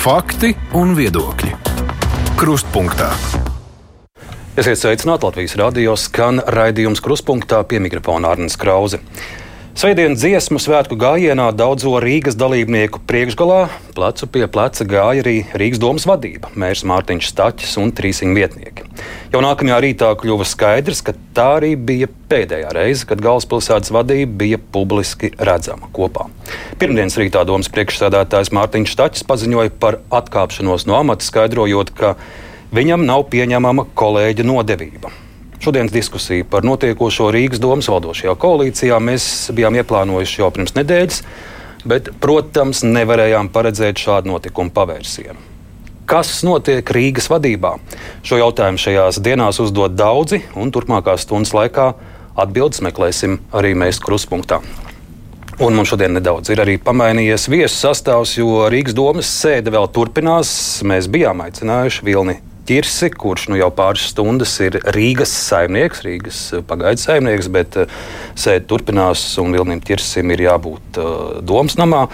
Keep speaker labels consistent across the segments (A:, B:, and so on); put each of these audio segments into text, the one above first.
A: Fakti un viedokļi. Krustpunktā.
B: Esiet sveicināti Latvijas radio skan raidījums Krustpunktā pie mikrofona Arnēs Krause. Svētdienas dziesmu svētku gājienā daudzo Rīgas dalībnieku priekšgalā plecu pie pleca gāja arī Rīgas domas vadība, mērs Mārtiņš Staķis un trīs viņa vietnieki. Jau nākamajā rītā kļuva skaidrs, ka tā arī bija pēdējā reize, kad galvaspilsētas vadība bija publiski redzama kopā. Pirmdienas rītā domas priekšsēdētājs Mārtiņš Staķis paziņoja par atkāpšanos no amata, skaidrojot, ka viņam nav pieņemama kolēģa nodevība. Šodienas diskusiju par notiekošo Rīgas domas valdošajā koalīcijā mēs bijām ieplānojuši jau pirms nedēļas, bet, protams, nevarējām paredzēt šādu notikumu pavērsienu. Kas notiek Rīgas vadībā? Šo jautājumu šajās dienās uzdod daudzi, un turpmākās stundas laikā atbildes meklēsim arī mēs kruspunktā. Un mums šodien nedaudz ir arī pamainījies viesu sastāvs, jo Rīgas domas sēde vēl turpinās. Mēs bijām aicinājuši Vilni Kirsi, kurš nu jau pāris stundas ir Rīgas saimnieks, Rīgas eh, pagaidu saimnieks, bet uh, sēde turpinās un Vilnim Kirsim ir jābūt uh, domas namā.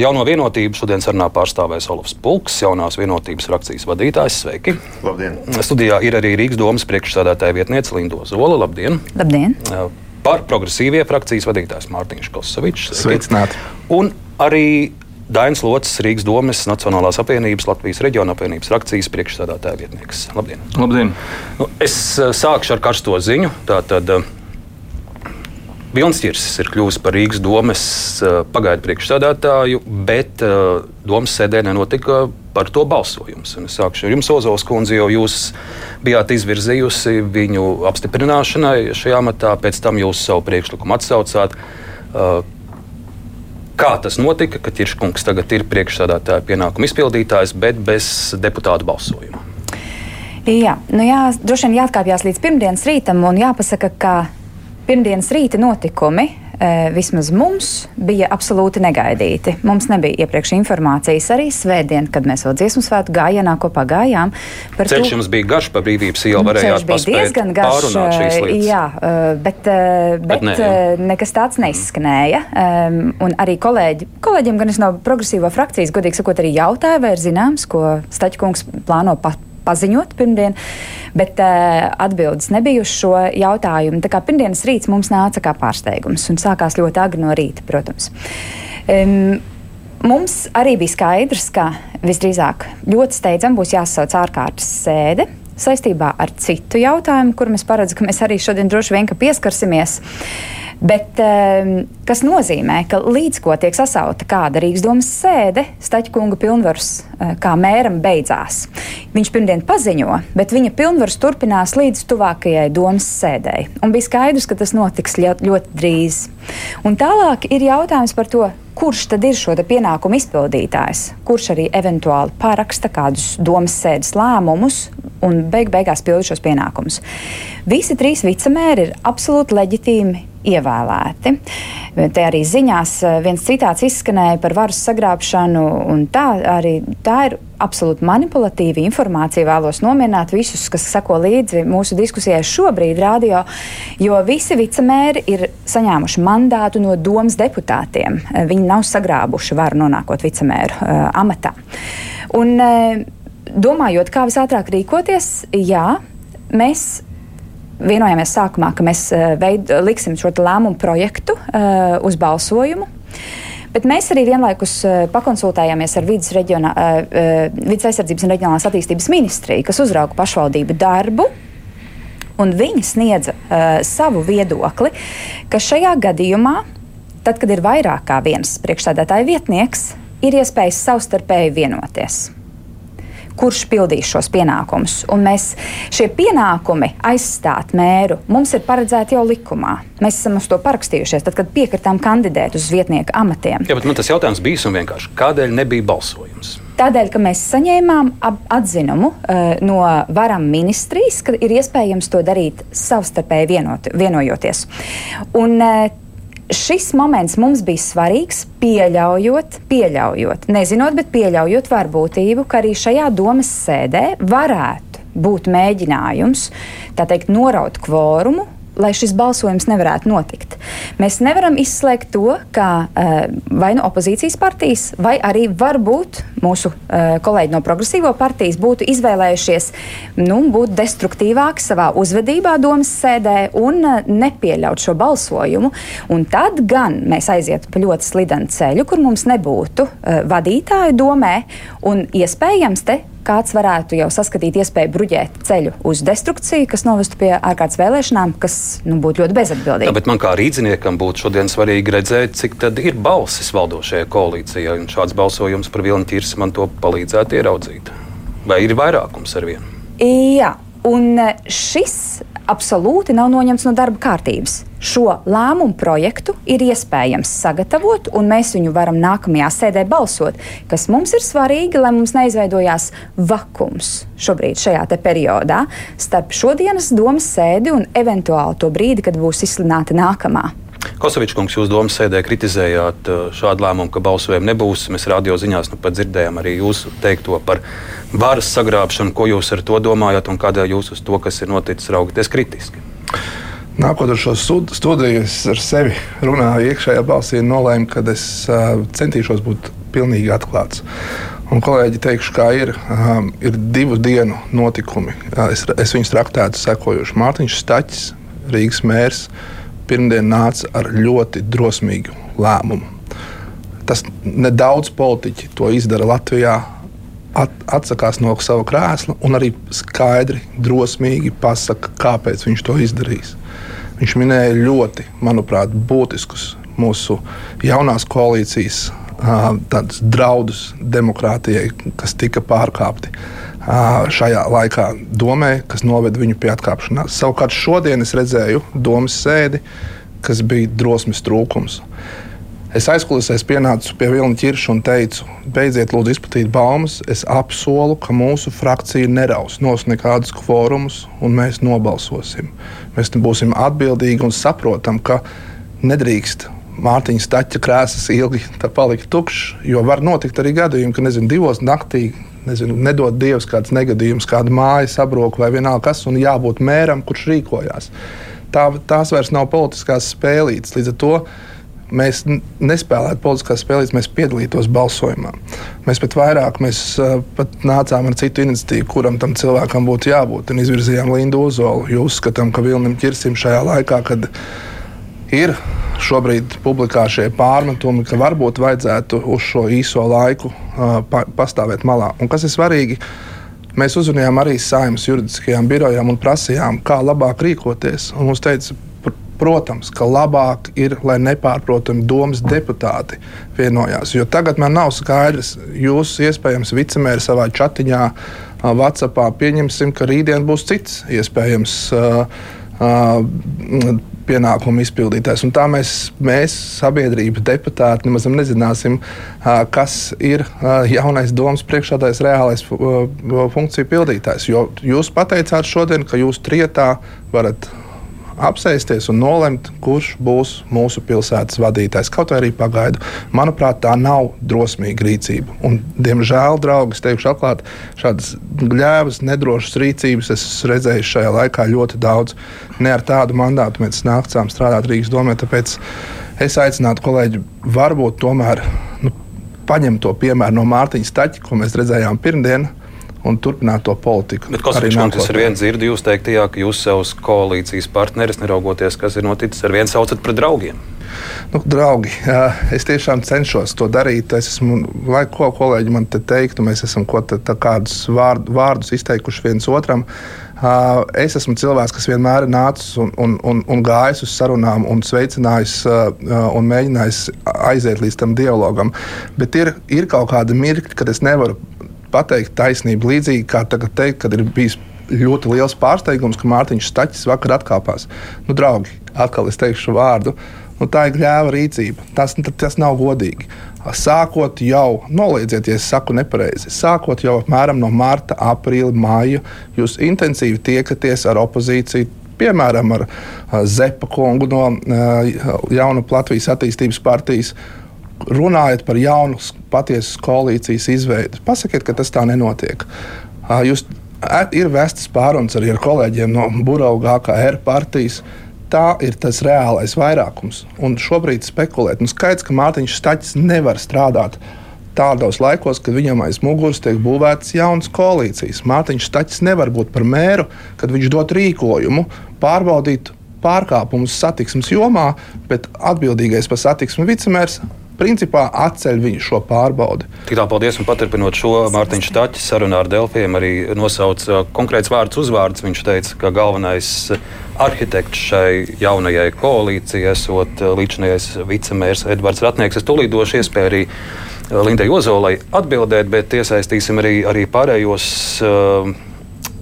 B: Jauno vienotību šodien sarunā pārstāvēs Olofs Pulks, jaunās vienotības frakcijas vadītājs. Sveiki!
C: Labdien!
B: Studijā ir arī Rīgas domas priekšsādātāja vietniece Lindo Zola. Labdien!
D: Labdien!
B: Par progresīvie frakcijas vadītājs Mārtiņš Kosovičs.
C: Sveicināti!
B: Un arī Dainis Locis, Rīgas domes Nacionālās apvienības, Latvijas reģiona apvienības frakcijas priekšstādātāja vietnieks. Labdien!
C: Labdien.
B: Nu, es uh, sākšu ar karsto ziņu. Tātad, Vilnis Čirsis ir kļuvis par Rīgas domes uh, pagaidu priekšstādātāju, bet domas sēdē nenotika par to balsojums. Un es sākšu ar jums, Ozols kundze, jo jūs bijāt izvirzījusi viņu apstiprināšanai šajā amatā, pēc tam jūs savu priekšlikumu atsaucāt. Kā tas notika, ka Čirškungs tagad ir priekšsādātāja pienākuma izpildītājs, bet bez deputātu balsojuma.
D: Jā, nu jā, droši vien jāatkāpjas līdz pirmdienas rītam un jāpasaka, ka pirmdienas rīta notikumi vismaz mums bija absolūti negaidīti. Mums nebija iepriekš informācijas arī svētdien, kad mēs vēl dziesmu svētku gājienā kopā gājām.
B: Ceļš jums bija garš pa brīvības ielu, varējāt
D: bija diezgan garš.
B: Eh,
D: jā, eh, bet, bet, bet ne, jā. nekas tāds neizskanēja. Un arī kolēģi, kolēģiem, gan es no progresīvo frakcijas, godīgi sakot, arī jautāja, vai ir zināms, ko Staķkungs plāno pat paziņot pirmdien, bet uh, atbildes nebija uz šo jautājumu. Tā kā pirmdienas rīts mums nāca kā pārsteigums un sākās ļoti agri no rīta, protams. Um, Mums arī bija skaidrs, ka visdrīzāk ļoti steidzami būs jāsauc ārkārtas sēde saistībā ar citu jautājumu, kur mēs paredzam, ka mēs arī šodien droši vien pieskarsimies. Bet, um, kas nozīmē, ka līdz ko tiek sasauta kāda Rīgas domas sēde, Staķkunga pilnvars uh, kā mēram beidzās. Viņš pirmdien paziņo, bet viņa pilnvars turpinās līdz tuvākajai domas sēdēji. Un bija skaidrs, ka tas notiks ļoti, ļoti drīz. Un tālāk ir jautājums par to, kurš tad ir šo pienākumu izpildītājs, kurš arī eventuāli paraksta kādus domas sēdes lēmumus un beig beigās pilda šos pienākumus. Visi trīs vicemēri ir absolūti leģitīmi ievēlēti. Te arī ziņās eh, viens citāts izskanēja par varas sagrābšanu, un tā arī tā ir absolūti manipulatīva informācija. Vēlos nomierināt visus, kas sako līdzi mūsu diskusijai šobrīd, radio, jo visi vicemēri ir saņēmuši mandātu no domas deputātiem. Viņi nav sagrābuši varu nonākot vicemēru uh, amatā. Un, uh, domājot, kā visātrāk rīkoties, jā, mēs vienojāmies sākumā, ka mēs eh, veid, liksim šo lēmumu projektu uh, uz balsojumu. Bet mēs arī vienlaikus uh, pakonsultējāmies ar vidas, reģionā, vidas aizsardzības un reģionālās attīstības ministriju, kas uzrauga pašvaldību darbu. Un viņi sniedza uh, savu viedokli, ka šajā gadījumā, tad, kad ir vairāk kā viens priekšstādātāja vietnieks, ir iespējas savstarpēji vienoties kurš pildīs šos pienākumus. Un mēs šie pienākumi aizstāt mēru mums ir paredzēti jau likumā. Mēs esam uz to parakstījušies, tad, kad piekritām kandidēt uz vietnieku amatiem.
B: Jā, bet man tas jautājums bija vienkārši, kādēļ nebija balsojums?
D: Tādēļ, ka mēs saņēmām atzinumu uh, no varam ministrijas, ka ir iespējams to darīt savstarpēji vienot, vienojoties. Un, uh, šis moments mums bija svarīgs, pieļaujot, pieļaujot, nezinot, bet pieļaujot varbūtību, ka arī šajā domas sēdē varētu būt mēģinājums teikt, noraut kvorumu lai šis balsojums nevarētu notikt. Mēs nevaram izslēgt to, ka uh, vai nu opozīcijas partijas, vai arī varbūt mūsu uh, kolēģi no progresīvo partijas būtu izvēlējušies nu, būt destruktīvāki savā uzvedībā domas sēdē un uh, nepieļaut šo balsojumu. Un tad gan mēs aizietu pa ļoti slidenu ceļu, kur mums nebūtu uh, vadītāju domē un iespējams te kāds varētu jau saskatīt iespēju bruģēt ceļu uz destrukciju, kas novestu pie ārkārtas vēlēšanām, kas nu, būtu ļoti bezatbildīgi.
B: Jā, bet man kā rīzniekam būtu šodien svarīgi redzēt, cik tad ir balsis valdošajai koalīcijai, un šāds balsojums par vilnu ķirsi man to palīdzētu ieraudzīt. Vai ir vairākums ar vienu?
D: Jā, un šis absolūti nav noņemts no darba kārtības. Šo lēmumu projektu ir iespējams sagatavot, un mēs viņu varam nākamajā sēdē balsot, kas mums ir svarīgi, lai mums neizveidojās vakums šobrīd, šajā periodā, starp šodienas domas sēdi un eventuāli to brīdi, kad būs izsludināta nākamā.
B: Kosovičs kungs, jūs domas sēdē kritizējāt uh, šādu lēmumu, ka balsojumu nebūs. Mēs radio ziņās nu pat dzirdējām arī jūsu teikto par varas sagrābšanu. Ko jūs ar to domājat un kādēļ jūs uz to, kas ir noticis, raugaties kritiski?
C: Nākot ar šo studiju, es ar sevi runāju iekšējā balsī un nolēmu, ka es uh, centīšos būt pilnīgi atklāts. Un, kolēģi, teikšu, kā ir. Um, ir divu dienu notikumi. Uh, es, es viņus traktētu sekojuši. Mārtiņš Stačs, Rīgas mērs, pirmdien nāca ar ļoti drosmīgu lēmumu. Tas nedaudz politiķi to izdara Latvijā. At, atsakās no sava krēsla un arī skaidri, drosmīgi pasaka, kāpēc viņš to izdarīs. Viņš minēja ļoti, manuprāt, būtiskus mūsu jaunās koalīcijas draudus demokrātijai, kas tika pārkāpti šajā laikā domē, kas noveda viņu pie atkāpšanās. Savukārt šodien es redzēju domas sēdi, kas bija drosmes trūkums. Es aizkulisēs pienācu pie Vilna ķirša un teicu, beidziet, lūdzu, izplatīt baumas. Es apsolu, ka mūsu frakcija neraus nos nekādus kvorumus, un mēs nobalsosim. Mēs būsim atbildīgi un saprotam, ka nedrīkst Mārtiņa Stača krēsls ilgi palikt tukšs, jo var notikt arī gadījumi, ka nezinu, divos naktī nezinu, nedod Dievs kāds negadījums, kāda māja sabrūk vai vienalga kas, un jābūt mēram, kurš rīkojās. Tā, tās vairs nav politiskās spēlītes. Līdz ar to mēs nespēlētu politiskās spēlītes, mēs piedalītos balsojumā. Mēs pat vairāk, mēs pat nācām ar citu iniciatīvu, kuram tam cilvēkam būtu jābūt, un izvirzījām Lindu Ozolu. Jo uzskatām, ka Vilnim ķirsim šajā laikā, kad ir šobrīd publikā šie pārmetumi, ka varbūt vajadzētu uz šo īso laiku uh, pa, pastāvēt malā. Un kas ir svarīgi? Mēs uzrunājām arī saimnes juridiskajām birojām un prasījām, kā labāk rīkoties. Un mums teica, protams, ka labāk ir, lai nepārprotami domas deputāti vienojās. Jo tagad man nav skaidrs, jūs iespējams vicemēri savā chatiņā, WhatsAppā pieņemsim, ka rītdien būs cits iespējams. Uh, uh, pienākumu izpildītājs. Un tā mēs, mēs sabiedrība, deputāti, nemaz nezināsim, kas ir jaunais domas priekšādājs, reālais funkciju pildītājs. Jo jūs pateicāt šodien, ka jūs trietā varat apsēsties un nolemt, kurš būs mūsu pilsētas vadītājs. Kaut arī pagaidu. Manuprāt, tā nav drosmīga rīcība. Un, diemžēl, draugi, es teikšu atklāti, šādas gļēvas, nedrošas rīcības esmu redzējis šajā laikā ļoti daudz. Ne ar tādu mandātu mēs nācām strādāt Rīgas domē. Tāpēc es aicinātu kolēģi, varbūt tomēr nu, paņemt to piemēru no Mārtiņa Staķa, ko mēs redzējām pirmdien un turpināt to politiku.
B: Bet kas ir ar vienu dzirdu jūs teiktajā, ka jūs savus koalīcijas partneris, neraugoties, kas ir noticis, ar vienu saucat par draugiem?
C: Nu, draugi, es tiešām cenšos to darīt. Es esmu, lai ko kolēģi man te teiktu, mēs esam tā kādus vārdu, vārdus izteikuši viens otram. Es esmu cilvēks, kas vienmēr ir nācis un, un, un, un gājis uz sarunām, un sveicinājis un mēģinājis aiziet līdz tam dialogam. Bet ir, ir kaut kāda mirkļa, kad es nevaru pateikt taisnību. Līdzīgi kā tagad teikt, kad ir bijis ļoti liels pārsteigums, ka Mārtiņš Stačs vakar atkāpās. Nu, draugi, atkal es teikšu vārdu. Nu, tā ir gļēva rīcība. Tas, tas nav godīgi. Sākot jau, noliedziet, ja es saku nepareizi, sākot jau apmēram no marta, aprīļa, māja, jūs intensīvi tiekaties ar opozīciju. Piemēram, ar Zepa kungu no Jaunu Latvijas attīstības partijas, runājat par jaunu, patiesas koalīcijas izveidi. Pasakiet, ka tas tā nenotiek. Jūs ir vestas pārunas arī ar kolēģiem no Burbuļsaktas, AKR partijas. tā ir tas reālais vairākums. Un šobrīd spekulēt, nu skaidrs, ka Mārtiņš Staķis nevar strādāt tādos laikos, kad viņam aiz muguras tiek būvētas jaunas koalīcijas. Mārtiņš Staķis nevar būt par mēru, kad viņš dod rīkojumu pārbaudīt pārkāpumus satiksmes jomā, bet atbildīgais par satiksmi vicemērs principā atceļ viņu šo pārbaudi.
B: Tik tā, paldies. Un paturpinot šo, Mārtiņš Taķis sarunā ar Delfiem arī nosauca konkrēts vārds uzvārds. Viņš teica, ka galvenais arhitekts šai jaunajai koalīcijai esot līdzinājais vicemērs Edvards Ratnieks. Es tūlīt došu iespēju arī Lindai Ozolai atbildēt, bet iesaistīsim arī, arī pārējos uh,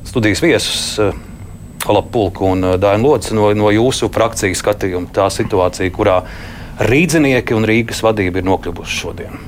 B: studijas viesus. Uh, Kalapulku un Dāņu Lodzi no, no jūsu frakcijas skatījuma. Tā situācija, kurā rīznieki un Rīgas vadība ir nokļuvuši šodien.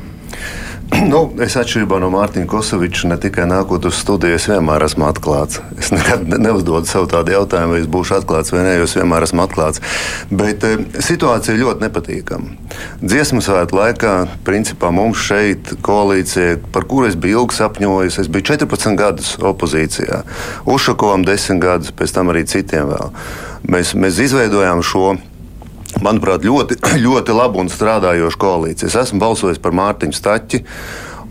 E: Nu, es atšķirībā no Mārtiņa Kosoviča ne tikai nākot uz studiju, es vienmēr esmu atklāts. Es nekad neuzdodu sev tādu jautājumu, vai es būšu atklāts vai nē, jo es vienmēr esmu atklāts. Bet e, situācija ļoti nepatīkama. Dziesmu svētku laikā, principā mums šeit koalīcija, par kuru es biju ilgi sapņojis, es biju 14 gadus opozīcijā. Ušakovam 10 gadus, pēc tam arī citiem vēl. Mēs, mēs izveidojām šo manuprāt, ļoti, ļoti labu un strādājošu koalīciju. Es esmu balsojis par Mārtiņu Staķi.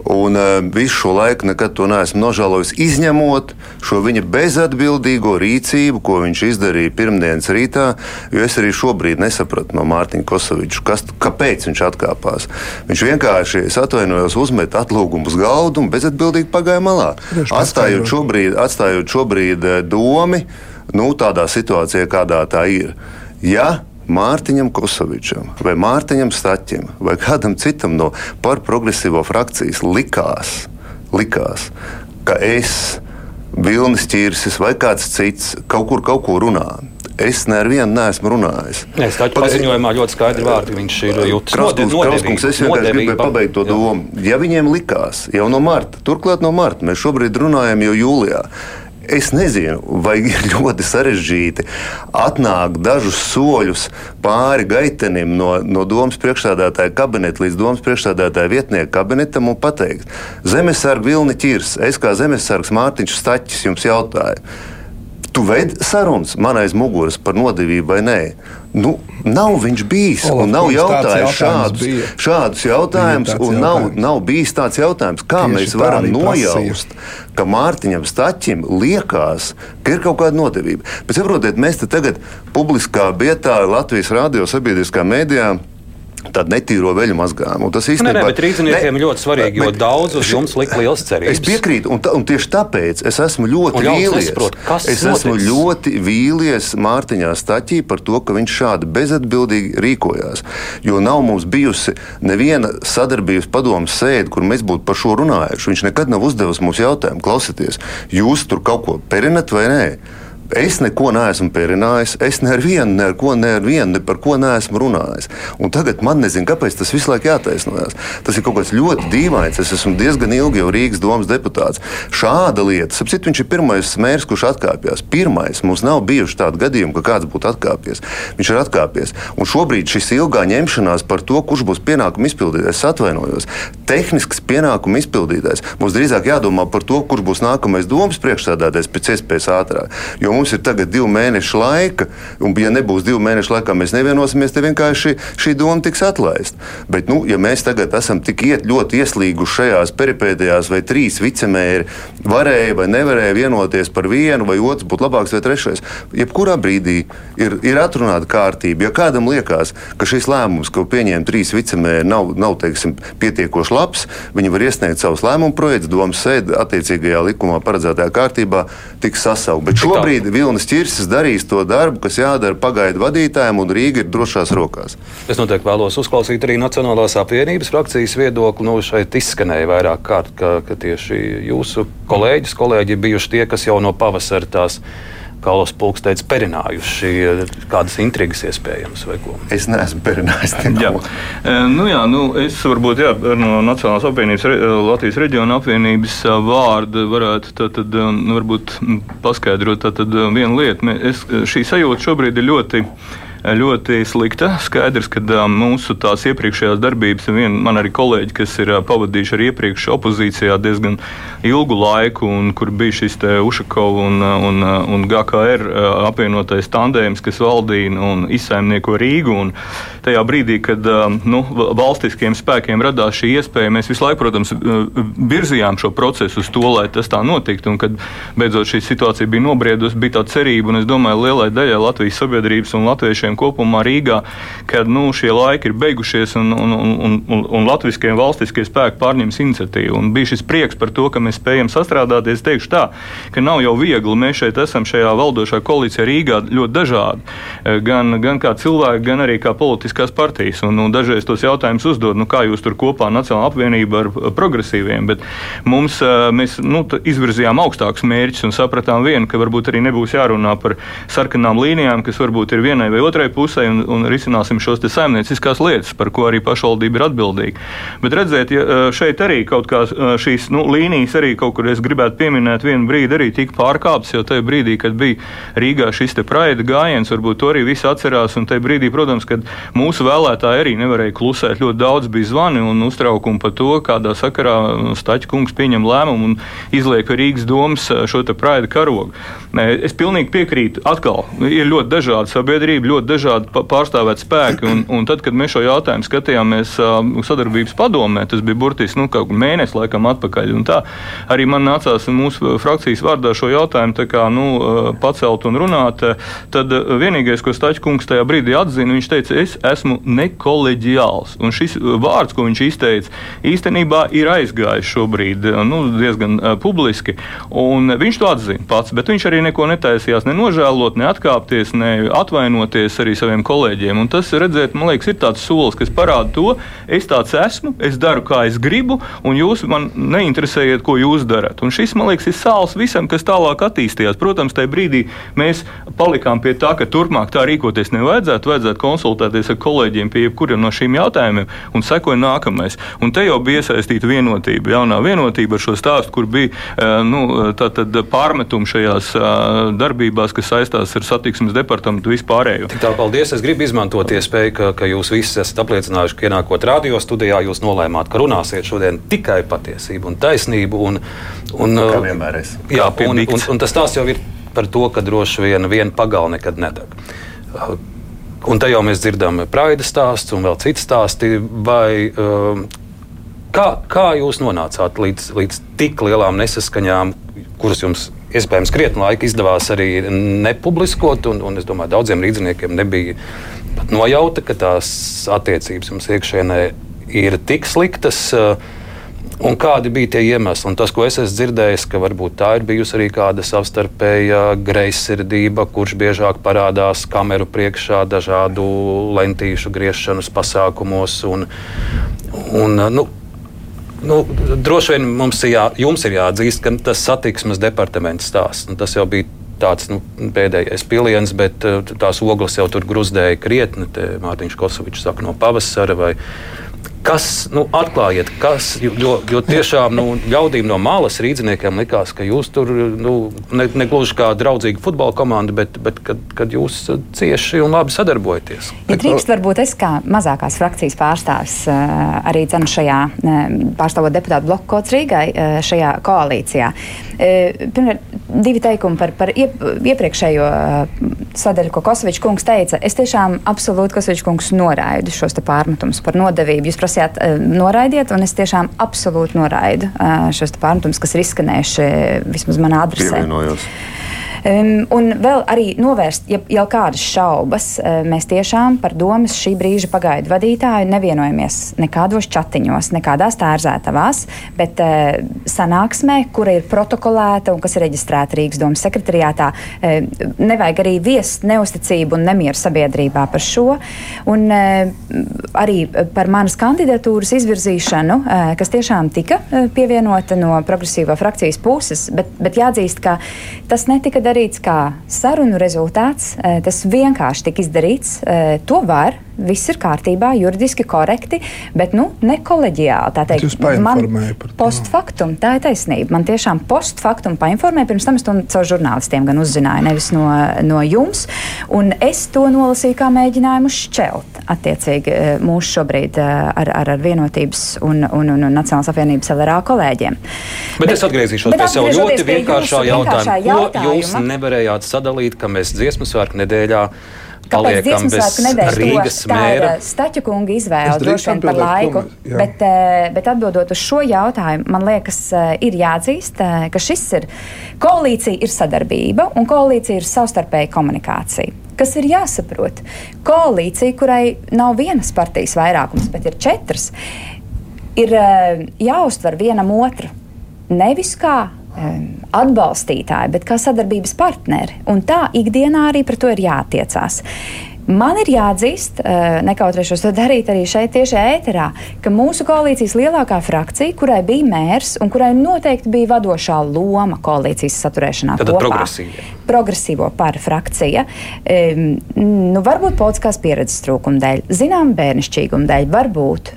E: Un uh, visu šo laiku nekad to neesmu nožēlojis, izņemot šo viņa bezatbildīgo rīcību, ko viņš izdarīja pirmdienas rītā. Jo es arī šobrīd nesapratu no Mārtiņa Kosoviča, kas, kāpēc viņš atkāpās. Viņš vienkārši, es atvainojos, uzmet atlūgumu uz galdu un bezatbildīgi pagāja malā. Atstājot šobrīd, atstājot šobrīd domu nu, tādā situācijā, kādā tā ir. Ja Mārtiņam Kosovičam, vai Mārtiņam Staķim, vai kādam citam no par progresīvo frakcijas likās, likās ka es, Vilnis Čirsis vai kāds cits kaut kur kaut ko runā. Es nevienu neesmu runājis.
B: Es tādu paziņojumā ļoti skaidri vārdi viņš ir jūtas.
E: Kraustkungs, es vienkārši gribēju pabeigt to domu. Ja viņiem likās jau no marta, turklāt no marta, mēs šobrīd runājam jau jūlijā. Es nezinu, vai ir ļoti sarežģīti atnākt dažus soļus pāri gaitenim no, no domas priekšstādātāja kabineta līdz domas priekšstādātāja vietnieka kabinetam un pateikt, Zemesargs Vilni Čirs, es kā Zemesargs Mārtiņš Staķis jums jautāju Tu veidi sarunas man aiz muguras par nodevību vai nē? Nu, nav viņš bijis Olaf, nav jautājis šādus, šādus jautājumus, un nav, jautājums. nav bijis tāds jautājums, kā Tieši mēs varam nojaust, prasīja. ka Mārtiņam Staķim liekas, ka ir kaut kāda nodevība. Bet saprotiet, mēs te tagad publiskā vietā Latvijas radio sabiedriskā mēdījā tādu netīro veļu mazgājumu. Tas
B: īstenībā ir rīzniekiem ļoti svarīgi, jo bet, daudz uz jums lika liels cerības.
E: Es piekrītu, un, ta, un tieši tāpēc es esmu ļoti vīlies. Nesaprot, es esmu notiks? ļoti vīlies Mārtiņā Staķī par to, ka viņš šādi bezatbildīgi rīkojās. Jo nav mums bijusi neviena sadarbības padomus sēde, kur mēs būtu par šo runājuši. Viņš nekad nav uzdevis mums jautājumu, klausieties, jūs tur kaut ko perinat vai nē. Es neko neesmu pierinājis, es ne ar vienu, ne ar ko, ne ar vienu, ne par ko neesmu runājis. Un tagad man nezinu, kāpēc tas visu laiku jātaisnojas. Tas ir kaut kas ļoti dīvains. Es esmu diezgan ilgi jau Rīgas domas deputāts. Šāda lieta, sapcīt, viņš ir pirmais mērs, kurš atkāpjas. Pirmais mums nav bijuši tādi gadījumi, ka kāds būtu atkāpies. Viņš ir atkāpies. Un šobrīd šis ilgā ņemšanās par to, kurš būs pienākumu izpildītājs, atvainojos. Tehnisks pienākumu izpildītājs. Mums drīzāk jādomā par to, kurš būs nākamais domas priekšsēdētājs pēc iespējas ātrāk. Jo mums ir tagad divi mēneši laika, un, ja nebūs divu mēnešu laikā, mēs nevienosimies, tad vienkārši šī doma tiks atlaista. Bet, nu, ja mēs tagad esam tik iet, ļoti ieslīguši šajās peripētījās, vai trīs vicemēri varēja vai nevarēja vienoties par vienu, vai otrs būtu labāks vai trešais, jebkurā brīdī ir, ir atrunāta kārtība. Ja kādam liekas, ka šis lēmums, ko pieņēma trīs vicemēri, nav, nav teiksim, pietiekoši labs, viņi var iesniegt savus lēmumu projektus, domas sēdi attiecīgajā likumā paredzētajā kārtībā, tiks sasaukt. Bet šobrīd Vilnis Čirsis darīs to darbu, kas jādara pagaidu vadītājiem, un Rīga ir drošās rokās.
B: Es noteikti vēlos uzklausīt arī Nacionālās apvienības frakcijas viedokli. Nu, šeit izskanēja vairāk kārt, ka, ka tieši jūsu kolēģis, kolēģi ir bijuši tie, kas jau no pavasara tās Kalos Pulks teica, perinājuši kādas intrigas iespējams vai ko?
E: Es neesmu perinājis.
F: Jā. E, nu, jā, nu, es varbūt jā, no Nacionālās apvienības, Latvijas reģiona apvienības vārda varētu tad, tad, nu, varbūt paskaidrot tad, tad vienu lietu. Es, šī sajūta šobrīd ir ļoti ļoti slikta. Skaidrs, ka mūsu tās iepriekšējās darbības, vien, man arī kolēģi, kas ir pavadījuši arī iepriekš opozīcijā diezgan ilgu laiku, un kur bija šis Ušakovs un, un, un GKR apvienotais tandēms, kas valdīja un izsaimnieko Rīgu. Un tajā brīdī, kad nu, valstiskiem spēkiem radās šī iespēja, mēs visu laiku, protams, virzījām šo procesu uz to, lai tas tā notiktu. Un, kad beidzot šī situācija bija nobriedusi, bija tā cerība, un es domāju, lielai daļai Latvijas sabiedrības un latviešiem kopumā Rīgā, ka nu, šie laiki ir beigušies un, un, un, un, un latviskie un valstiskie spēki pārņems iniciatīvu. Un bija šis prieks par to, ka mēs spējam sastrādāties. Es teikšu tā, ka nav jau viegli. Mēs šeit esam šajā valdošā koalīcijā Rīgā ļoti dažādi. Gan, gan kā cilvēki, gan arī kā politiskās partijas. Un, un dažreiz tos jautājumus uzdod, nu, kā jūs tur kopā Nacionāla apvienība ar progresīviem. Bet mums, mēs nu, izvirzījām augstākus mērķus un sapratām vienu, ka varbūt arī nebūs jārunā par sarkanām līnijām, kas varbūt ir vienai vai otrai pusē, un, un risināsim šos saimnieciskās lietas, par ko arī pašvaldība ir atbildīga. Bet redziet, ja šeit arī kaut kā šīs nu, līnijas arī kaut kur es gribētu pieminēt, vienu brīdi arī tika pārkāptas, jo tajā brīdī, kad bija Rīgā šis praida gājiens, varbūt to arī visi atcerās, un tajā brīdī, protams, kad mūsu vēlētāji arī nevarēja klusēt, ļoti daudz bija zvani un uztraukumi par to, kādā sakarā Staķa kungs pieņem lēmumu un izliek Rīgas domas šo praida karogu. Es pilnīgi piekrītu, atkal ir ļoti dažāda sabiedrība, ļoti dažādi pārstāvēt spēki, un, un tad, kad mēs šo jautājumu skatījāmies sadarbības padomē, tas bija burtiski nu, kaut mēnesis laikam atpakaļ, tā arī man nācās mūsu frakcijas vārdā šo jautājumu kā, nu, pacelt un runāt, tad vienīgais, ko Stačkungs tajā brīdī atzina, viņš teica, es esmu nekoleģiāls, un šis vārds, ko viņš izteica, īstenībā ir aizgājis šobrīd nu, diezgan publiski, viņš to atzina pats, bet viņš arī neko netaisījās ne nožēlot, ne atkāpties, ne atvainoties arī saviem kolēģiem. Un tas, redzēt, man liekas, ir tāds solis, kas parāda to, es tāds esmu, es daru, kā es gribu, un jūs man neinteresējiet, ko jūs darat. Un šis, man liekas, ir sāls visam, kas tālāk attīstījās. Protams, tajā brīdī mēs palikām pie tā, ka turpmāk tā rīkoties nevajadzētu, vajadzētu konsultēties ar kolēģiem pie jebkuriem no šīm jautājumiem, un sekoja nākamais. Un te jau bija iesaistīta vienotība, jaunā vienotība ar šo stāstu, kur bija eh, nu, pārmetumi šajās darbībās, kas saistās ar satiksmes departamentu vispārējo.
B: Tik tā, paldies. Es gribu izmantot iespēju, ka, ka jūs visi esat apliecinājuši, ka ienākot radio studijā, jūs nolēmāt, ka runāsiet šodien tikai patiesību un taisnību. Un, un,
E: nu, kā vienmēr es.
B: Jā, un, un, un tas tās jau ir par to, ka droši vien viena pagala nekad nedeg. Un te jau mēs dzirdam praida stāstu un vēl citu stāstu. Vai, kā, kā jūs nonācāt līdz, līdz tik lielām nesaskaņām, kuras jums iespējams krietni laika izdevās arī nepubliskot, un, un es domāju, daudziem rīzniekiem nebija pat nojauta, ka tās attiecības jums iekšēnē ir tik sliktas. Un kādi bija tie iemesli? Un tas, ko es esmu dzirdējis, ka varbūt tā ir bijusi arī kāda savstarpēja greizsirdība, kurš biežāk parādās kameru priekšā, dažādu lentīšu griešanas pasākumos. Un, un, nu, Nu, droši vien mums ir, jā, ir jāatzīst, ka tas satiksmes departaments stāsts. Nu, tas jau bija tāds nu, pēdējais piliens, bet uh, tās ogles jau tur gruzdēja krietni. Mārtiņš Kosovičs saka no pavasara vai Kas, nu, atklājiet, kas, jo, jo tiešām nu, ļaudīm no malas rīzniekiem likās, ka jūs tur nu, ne, ne gluži kā draudzīga futbola komanda, bet, bet kad, kad jūs cieši un labi sadarbojaties.
D: Ja drīkst, varbūt es kā mazākās frakcijas pārstāvis eh, arī cenu šajā eh, pārstāvot deputātu bloku kods Rīgai eh, šajā koalīcijā. Pirmkārt, divi teikumi par, par iepriekšējo sadaļu, ko Kosovičs kungs teica. Es tiešām absolūti Kosovičs kungs noraidu šos pārmetumus par nodevību. Jūs prasījāt, noraidiet, un es tiešām absolūti noraidu šos pārmetumus, kas ir izskanējuši vismaz manā adresē.
E: Pievienojos.
D: Um, un vēl arī novērst ja, jau kādas šaubas. Mēs tiešām par domas šī brīža pagaidu vadītāju nevienojamies nekādos chatiņos, nekādās tērzētavās, bet uh, sanāksmē, kura ir protokolēta un kas ir reģistrēta Rīgas domas sekretariātā, uh, nevajag arī viest neusticību un nemieru sabiedrībā par šo. Un uh, arī par manas kandidatūras izvirzīšanu, uh, kas tiešām tika pievienota no progresīvā frakcijas puses, bet, bet jāatzīst, ka tas netika darīts darīts kā sarunu rezultāts. Eh, tas vienkārši tika izdarīts. Eh, to var viss ir kārtībā, juridiski korekti, bet nu, ne koleģiāli. Tā teikt,
C: man
D: postfaktum, tā ir taisnība. Man tiešām postfaktum painformēja, pirms tam es to caur žurnālistiem gan uzzināju, nevis no, no jums. Un es to nolasīju kā mēģinājumu šķelt attiecīgi eh, mūsu šobrīd eh, ar, ar, ar vienotības un, un, un, un Nacionālās apvienības LRA kolēģiem.
B: Bet, bet es atgriezīšos pie sev ļoti vienkāršā jautājuma. Ko jūs nevarējāt sadalīt, ka mēs dziesmu svētku nedēļā
D: Kāpēc dziesmu svētku nedēļas Rīgas to, mēra? Staķa kunga izvēle droši vien par laiku. Kunga, bet, eh, bet atbildot uz šo jautājumu, man liekas, eh, ir jāatzīst, eh, ka šis ir koalīcija, ir sadarbība un koalīcija ir savstarpēja komunikācija. Kas ir jāsaprot? Koalīcija, kurai nav vienas partijas vairākums, bet ir četras, ir jāuztver vienam otru. Nevis kā atbalstītāji, bet kā sadarbības partneri. Un tā ikdienā arī par to ir jātiecās. Man ir jāatzīst, eh, nekautrēšos to darīt arī šeit, tieši ēterā, ka mūsu koalīcijas lielākā frakcija, kurai bija mērs un kurai noteikti bija vadošā loma koalīcijas saturēšanā,
B: tad progresīva.
D: Progresīvo par frakcija, nu, varbūt politiskās pieredzes trūkuma dēļ, zinām, bērnišķīguma dēļ, varbūt.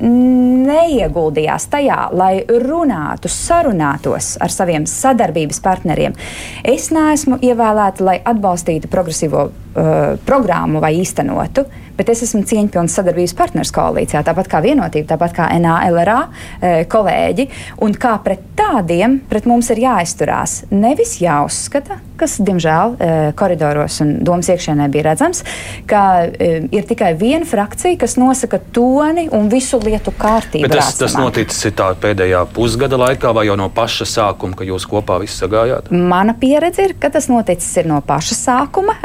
D: Neieguldījās tajā, lai runātu, sarunātos ar saviem sadarbības partneriem. Es neesmu ievēlēta, lai atbalstītu progresīvo uh, programmu vai īstenotu, bet es esmu cieņpilns sadarbības partners koalīcijā, tāpat kā vienotība, tāpat kā NALRA uh, kolēģi. Un kā pret tādiem pret mums ir jāizturās, nevis jāuzskata, kas, diemžēl, uh, koridoros un domas iekšienē bija redzams, ka uh, ir tikai viena frakcija, kas nosaka toni un visu lietu kārtību.
B: Bet tas, tas noticis pēdējā pusgada laikā vai jau no paša sākuma, kad jūs kopā visi sagājāt?
D: Mana pieredze ir, ka tas noticis no paša sākuma.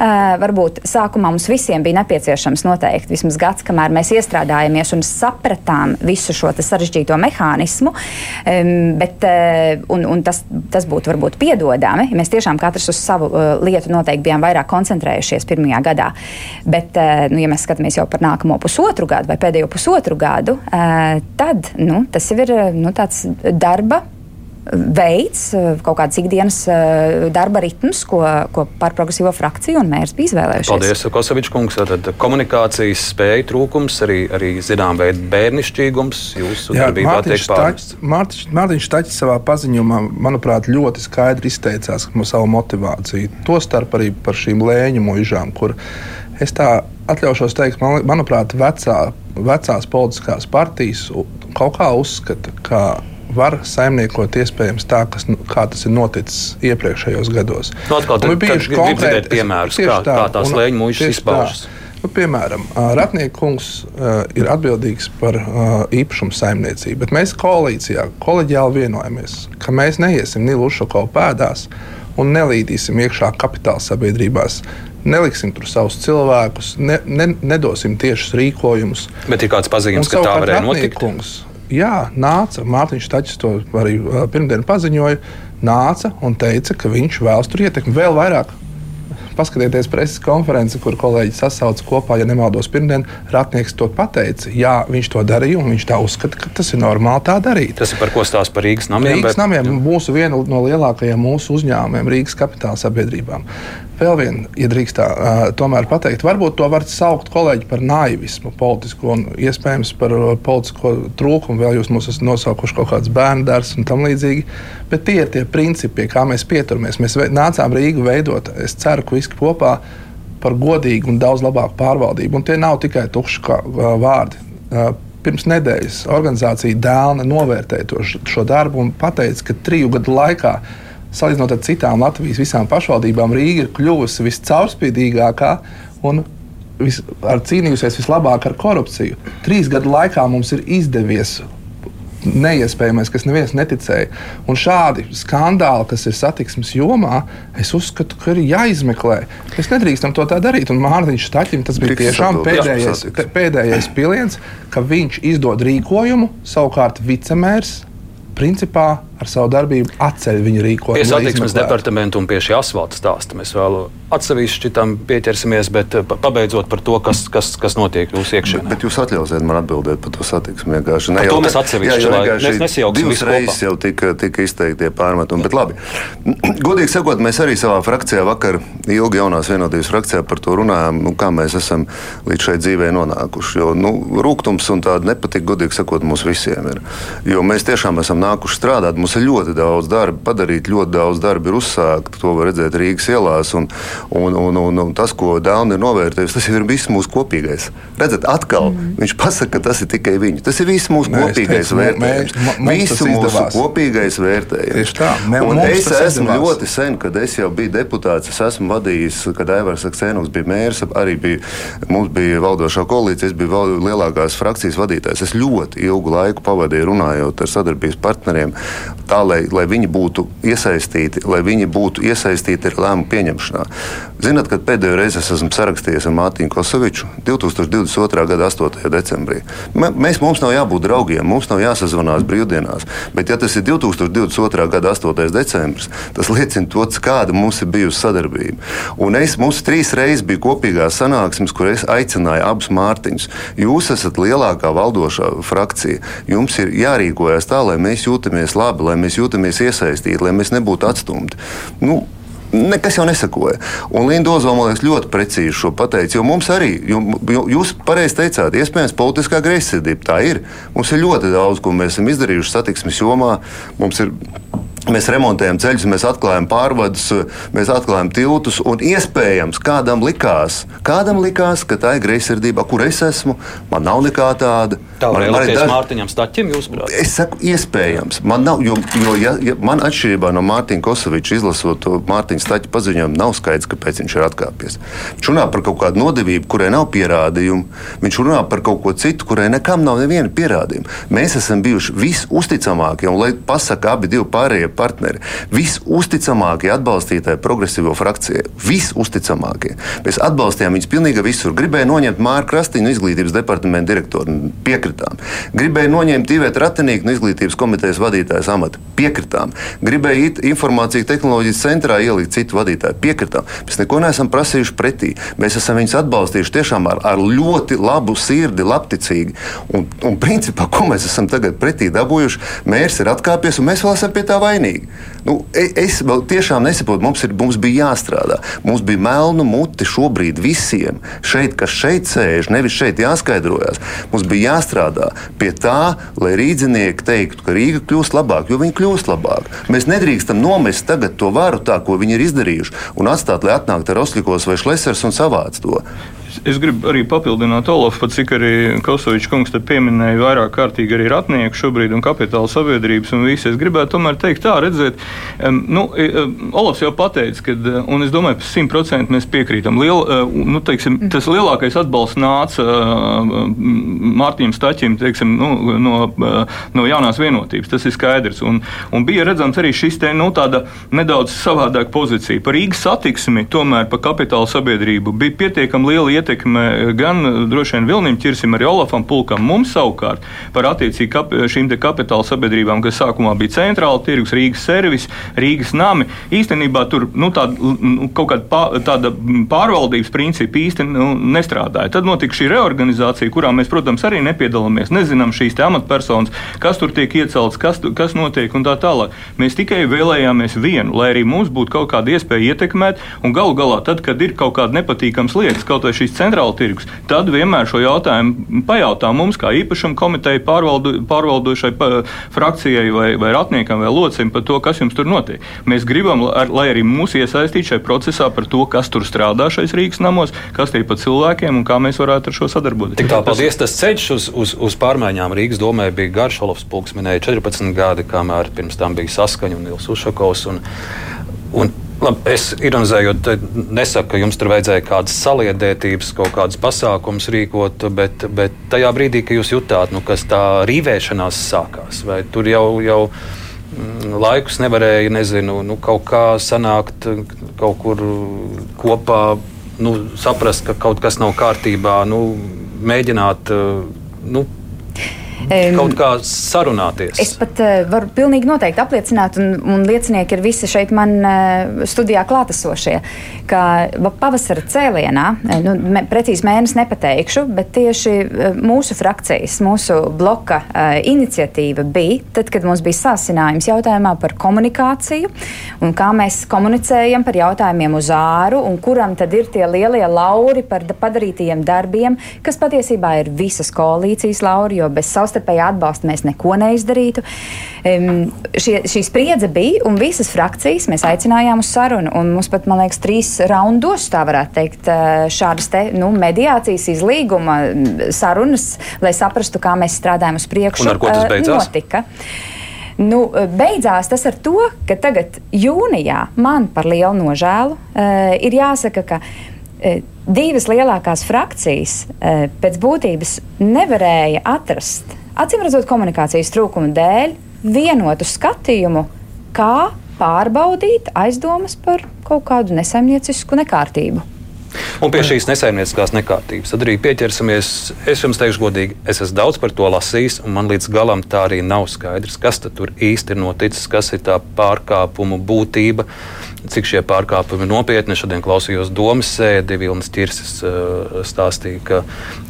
D: Varbūt sākumā mums visiem bija nepieciešams noteikti vismaz gads, kamēr mēs iestrādājāmies un sapratām visu šo sarežģīto mehānismu. Bet, uh, un, un tas, tas būtu varbūt piedodami, ja mēs tiešām katrs uz savu uh, lietu noteikti bijām vairāk koncentrējušies pirmajā gadā. Bet, uh, nu, ja mēs skatāmies jau par nākamo pusotru gadu vai pēdējo pusotru gadu, tad nu, tas jau ir nu, tāds darba veids, kaut kāds ikdienas darba ritms, ko, ko par progresīvo frakciju un mērs bija izvēlējušies.
B: Paldies, Kosovičs kungs. Tad komunikācijas spēja trūkums, arī, arī zinām veidu bērnišķīgums jūsu darbībā tiek pārmests.
C: Mārtiņš Taķis savā paziņojumā, manuprāt, ļoti skaidri izteicās par savu motivāciju. Tostarp arī par šīm lēņu muižām, kur es tā atļaušos teikt, man, manuprāt, vecā vecās politiskās partijas kaut kā uzskata, ka var saimniekot iespējams tā, kas, nu, kā tas ir noticis iepriekšējos gados.
B: No, nu, atkal, tad, bijuši konkrēti piemēri, kā, tā, kā tās lēņu mūžas izpaužas.
C: Nu, piemēram, Ratnieka kungs uh, ir atbildīgs par uh, īpašumu saimniecību, bet mēs koalīcijā koleģiāli vienojamies, ka mēs neiesim Nilu Ušakovu pēdās un nelīdīsim iekšā kapitāla sabiedrībās neliksim tur savus cilvēkus, ne, ne, nedosim tiešus rīkojumus.
B: Bet ir kāds pazīmes, ka tā varēja notikt? Kungs,
C: jā, nāca Mārtiņš Tačs to arī pirmdien paziņoja. Nāca un teica, ka viņš vēlas tur ietekmi vēl vairāk paskatieties preses konferenci, kur kolēģi sasauca kopā, ja nemaldos, pirmdien Ratnieks to pateica. Jā, viņš to darīja, un viņš tā uzskata, ka tas ir normāli tā darīt.
B: Tas ir par ko stāsta par Rīgas namiem.
C: Rīgas bet... namiem mūsu viena no lielākajiem mūsu uzņēmumiem, Rīgas kapitāla sabiedrībām. Vēl viena, ja drīkst tā, uh, tomēr pateikt, varbūt to var saukt kolēģi par naivismu, politisko un iespējams par politisko trūkumu. Vēl jūs mums esat nosaukuši kaut kāds bērnu dārsts un tam līdzīgi. Bet tie ir tie principi, pie kā mēs pieturamies. Mēs nācām Rīgu veidot, es ceru, ka visi kopā par godīgu un daudz labāku pārvaldību. Un tie nav tikai tukši kā, vārdi. Pirms nedēļas organizācija Dēlna novērtēja to, šo darbu un teica, ka triju gadu laikā salīdzinot ar citām Latvijas visām pašvaldībām, Rīga ir kļuvusi viscaurspīdīgākā un vis, ar cīnījusies vislabāk ar korupciju. Trīs gadu laikā mums ir izdevies neiespējamais, kas neviens neticēja. Un šādi skandāli, kas ir satiksmes jomā, es uzskatu, ka ir jāizmeklē. Mēs nedrīkstam to tā darīt. Un Mārtiņš Štaķim tas bija tiešām pēdējais, pēdējais piliens, ka viņš izdod rīkojumu, savukārt vicemērs principā ar savu darbību atceļ viņu rīkojumu.
B: Pie satiksmes departamentu un pie šī asfalta stāsta mēs vēl atsevišķi tam pieķersimies, bet eh, pabeidzot par to, kas, kas, kas notiek jūsu iekšienē.
E: Bet, bet jūs atļausiet man atbildēt par to satiksmi. Vienkārši
B: ne jau to mēs atsevišķi, jā, jā, mēs.
E: Divas reizes jau tika, tika izteikti tie pārmetumi, bet labi. Godīgi sakot, mēs arī savā frakcijā vakar ilgi jaunās vienotības frakcijā par to runājām, nu, kā mēs esam līdz šai dzīvē nonākuši. Jo nu, rūkums un tāda nepatika, godīgi sakot, mums visiem ir. Jo mēs tiešām esam nākuši strādāt. Mums ir ļoti daudz darba padarīt, ļoti daudz darba ir uzsākt. To var redzēt Rīgas ielās. Un, un, un, un, un tas, ko Dāna ir novērtējusi, tas ir viss mūsu kopīgais. Redzat, atkal mm. viņš pasaka, ka tas ir tikai viņa. Tas ir viss mūsu mēs kopīgais teicu, vērtējums. Visu mūsu kopīgais vērtējums. Tā, mē, es esmu izdevās. ļoti sen, kad es jau biju deputāts, es esmu vadījis, kad Aivars Aksēnovs bija mērs, arī bija, mums bija valdošā koalīcija, es biju lielākās frakcijas vadītājs. Es ļoti ilgu laiku pavadīju runājot ar sadarbības partneriem tā, lai, lai viņi būtu iesaistīti, lai viņi būtu iesaistīti arī lēmumu pieņemšanā. Zināt, kad pēdējo reizi es esmu sarakstījies ar Mārtiņu Kosoviču 2022. gada 8. decembrī. Mēs, mums nav jābūt draugiem, mums nav jāsazvanās brīvdienās, bet ja tas ir 2022. gada 8. decembris, tas liecina to, kāda mums ir bijusi sadarbība. Un es, mums trīs reizes bija kopīgās sanāksmes, kur es aicināju abus Mārtiņus. Jūs esat lielākā valdošā frakcija. Jums ir jārīkojas tā, lai mēs jūtamies labi, lai mēs jūtamies iesaistīti, lai mēs nebūtu atstumti. Nu, Nekas jau nesakoja. Un Linda Ozova, man liekas, ļoti precīzi šo pateica. Jo mums arī, jo, jūs pareizi teicāt, iespējams, politiskā greizsirdība tā ir. Mums ir ļoti daudz, ko mēs esam izdarījuši satiksmes jomā. Mums ir Mēs remontējam ceļus, mēs atklājam pārvadus, mēs atklājam tiltus. Un iespējams, kādam likās, kādam likās ka tā ir greizsirdība, kur es esmu. Man nav nekā tāda.
B: Tā var būt daž... Mārtiņam Staķim, jūsuprāt?
E: Es saku, iespējams. Man nav, jo, jo ja, ja man atšķirībā no Mārtiņa Kosoviča izlasot Mārtiņa Staķa paziņojumu, nav skaidrs, kāpēc viņš ir atkāpies. Viņš runā par kaut kādu nodevību, kurai nav pierādījumu. Viņš runā par kaut ko citu, kurai nekam nav neviena pierādījuma. Mēs esam bijuši visusticamākie, un lai pasaka abi divi pārējie partneri, visusticamākie atbalstītāji progresīvo frakcijai. Visusticamākie. Mēs atbalstījām viņus pilnīgi visur. Gribēja noņemt Mārku Krastīnu, izglītības departamenta direktoru. Piekritām. Gribēja noņemt Ivētu Ratinīku no izglītības komitejas vadītājas amata. Piekritām. Gribēja it informācijas tehnoloģijas centrā ielikt citu vadītāju. Piekritām. Mēs neko neesam prasījuši pretī. Mēs esam viņus atbalstījuši tiešām ar, ar ļoti labu sirdi, labticīgi. Un, un principā, ko mēs esam tagad pretī dabūjuši, mērs ir atkāpies un mēs vēl esam pie tā vainīgi vainīgi. Nu, e, es tiešām nesaprotu, mums, ir, mums bija jāstrādā. Mums bija melnu muti šobrīd visiem šeit, kas šeit sēž, nevis šeit jāskaidrojas. Mums bija jāstrādā pie tā, lai rīznieki teiktu, ka Rīga kļūst labāk, jo viņi kļūst labāk. Mēs nedrīkstam nomest tagad to varu, tā, ko viņi ir izdarījuši, un atstāt, lai atnāktu Roslikos vai Šlesers un savāc to.
F: Es gribu arī papildināt Olafu, cik arī Kosovičs kungs pieminēja vairāk kārtīgi arī ratnieku šobrīd un kapitāla sabiedrības un visi. Es gribētu tomēr teikt tā, redziet, um, nu, Olafs jau pateica, ka, un es domāju, pa simt procenti mēs piekrītam. Liel, uh, nu, teiksim, tas lielākais atbalsts nāca uh, Mārtiņam Staķim, teiksim, nu, no, uh, no jaunās vienotības. Tas ir skaidrs. Un, un bija redzams arī šis te, nu, tāda nedaudz savādāka pozīcija. Par Rīgas satiksmi, tomēr par kapitāla sabiedrību bija pietiekami liela ietekme ietekme gan droši vien Vilnim ķirsim, arī Olafam Pulkam. Mums savukārt par attiecīgi kap, šīm kapitāla sabiedrībām, kas sākumā bija centrāla tirgus, Rīgas servis, Rīgas nami, īstenībā tur nu, tāda, nu, kaut kāda pār, tāda pārvaldības principa īsti nu, nestrādāja. Tad notika šī reorganizācija, kurā mēs, protams, arī nepiedalāmies. Nezinām šīs amatpersonas, kas tur tiek iecelts, kas, kas notiek un tā tālāk. Mēs tikai vēlējāmies vienu, lai arī mums būtu kaut kāda iespēja ietekmēt, galu galā, tad, kad ir kaut kāda nepatīkama lietas, kaut vai šīs šis centrāla tirgus, tad vienmēr šo jautājumu pajautā mums, kā īpašuma komiteja pārvaldu, pārvaldošai pa, frakcijai vai, vai ratniekam vai locim par to, kas jums tur notiek. Mēs gribam, lai arī mūs iesaistītu šajā procesā par to, kas tur strādā šais Rīgas namos, kas tie pa cilvēkiem un kā mēs varētu ar šo sadarboties.
B: Tik tā, paldies. Tas ceļš uz, uz, uz pārmaiņām Rīgas domē bija garš. Olofs Pulks minēja 14 gadi, kamēr pirms tam bija saskaņa un Nils Ušakovs. Un, un Labi, es ironizējot, nesaku, ka jums tur vajadzēja kādas saliedētības, kaut kādas pasākumus rīkot, bet, bet tajā brīdī, kad jūs jutāt, nu, kas tā rīvēšanās sākās, vai tur jau, jau mm, laikus nevarēja, nezinu, nu, kaut kā sanākt kaut kur kopā, nu, saprast, ka kaut kas nav kārtībā, nu, mēģināt. Nu, kaut kā sarunāties.
D: Es pat uh, varu pilnīgi noteikti apliecināt, un, un liecinieki ir visi šeit man uh, studijā klātesošie, ka pavasara cēlienā, eh, nu, me, precīzi mēnesi nepateikšu, bet tieši uh, mūsu frakcijas, mūsu bloka uh, iniciatīva bija tad, kad mums bija sāsinājums jautājumā par komunikāciju un kā mēs komunicējam par jautājumiem uz āru un kuram tad ir tie lielie lauri par padarītajiem darbiem, kas patiesībā ir visas koalīcijas lauri, jo bez savstarpējā savstarpējā atbalsta mēs neko neizdarītu. Um, šie, šī spriedze bija, un visas frakcijas mēs aicinājām uz sarunu. Mums pat, man liekas, trīs raundos, tā varētu teikt, šādas te, nu, mediācijas, izlīguma sarunas, lai saprastu, kā mēs strādājam uz priekšu.
B: Un ar ko tas beidzās? Notika.
D: Nu, beidzās tas ar to, ka tagad, jūnijā, man par lielu nožēlu uh, ir jāsaka, ka divas lielākās frakcijas uh, pēc būtības nevarēja atrast acīm redzot, komunikācijas trūkuma dēļ, vienotu skatījumu, kā pārbaudīt aizdomas par kaut kādu nesaimniecisku nekārtību.
B: Un pie šīs nesaimnieciskās nekārtības tad arī pieķersimies. Es jums teikšu, godīgi, es esmu daudz par to lasījis, un man līdz galam tā arī nav skaidrs, kas tur īsti ir noticis, kas ir tā pārkāpumu būtība. Uh, cik šie pārkāpumi nopietni. Šodien klausījos domas sēdi, Vilnis Tirsis uh, stāstīja, ka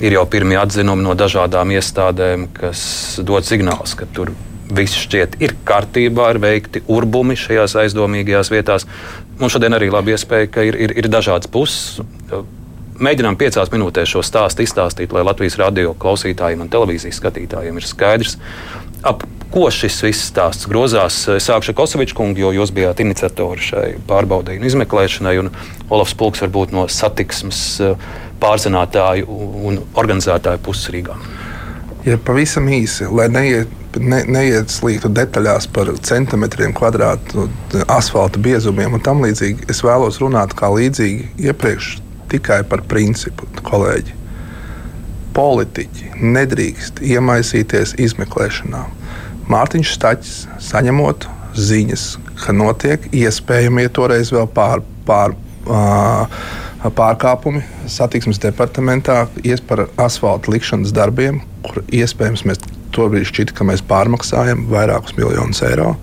B: ir jau pirmie atzinumi no dažādām iestādēm, kas dod signālus, ka tur viss šķiet ir kārtībā, ir veikti urbumi šajās aizdomīgajās vietās. Mums šodien arī labi iespēja, ka ir, ir, ir dažādas puses. Mēģinām piecās minūtēs šo stāstu izstāstīt, lai Latvijas radio klausītājiem un televīzijas skatītājiem ir skaidrs, ap ko šis viss stāsts grozās. Es sākšu ar Kosoviču kungu, jo jūs bijāt iniciatori šai pārbaudēji un izmeklēšanai, un Olofs Pulks varbūt no satiksmes eh, pārzinātāju un organizētāju puses Rīgā.
C: Ja pavisam īsi, lai neiet, ne, neieslīgtu detaļās par centimetriem, kvadrātu, asfalta biezumiem un tam līdzīgi, es vēlos runāt kā līdzīgi iepriekš tikai par principu, kolēģi. Politiķi nedrīkst iemaisīties izmeklēšanā Mārtiņš Stačs saņemot ziņas, ka notiek iespējami toreiz vēl pār, pār, pārkāpumi satiksmes departamentā, par asfalta likšanas darbiem, kur iespējams mēs tobrīd šķita, ka mēs pārmaksājam vairākus miljonus eiro.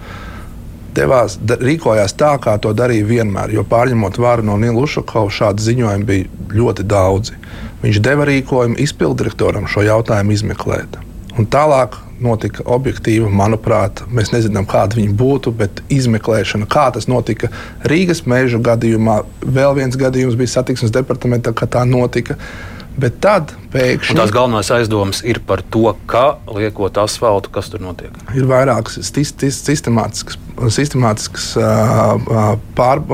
C: Devās, da, rīkojās tā, kā to darīja vienmēr, jo pārņemot varu no Nila Ušakova, šādu ziņojumu bija ļoti daudzi. Viņš deva rīkojumu izpilddirektoram šo jautājumu izmeklēt. Un tālāk notika objektīva, manuprāt, mēs nezinām, kāda viņa būtu, bet izmeklēšana, kā tas notika Rīgas meža gadījumā, vēl viens gadījums bija satiksmes departamentā, kad tā notika. Bet tad pēkšņi.
B: Un tās galvenās aizdomas ir par to, kā liekot asfaltu, kas tur notiek.
C: Ir vairākas sistemātiskas, sistemātiskas pār,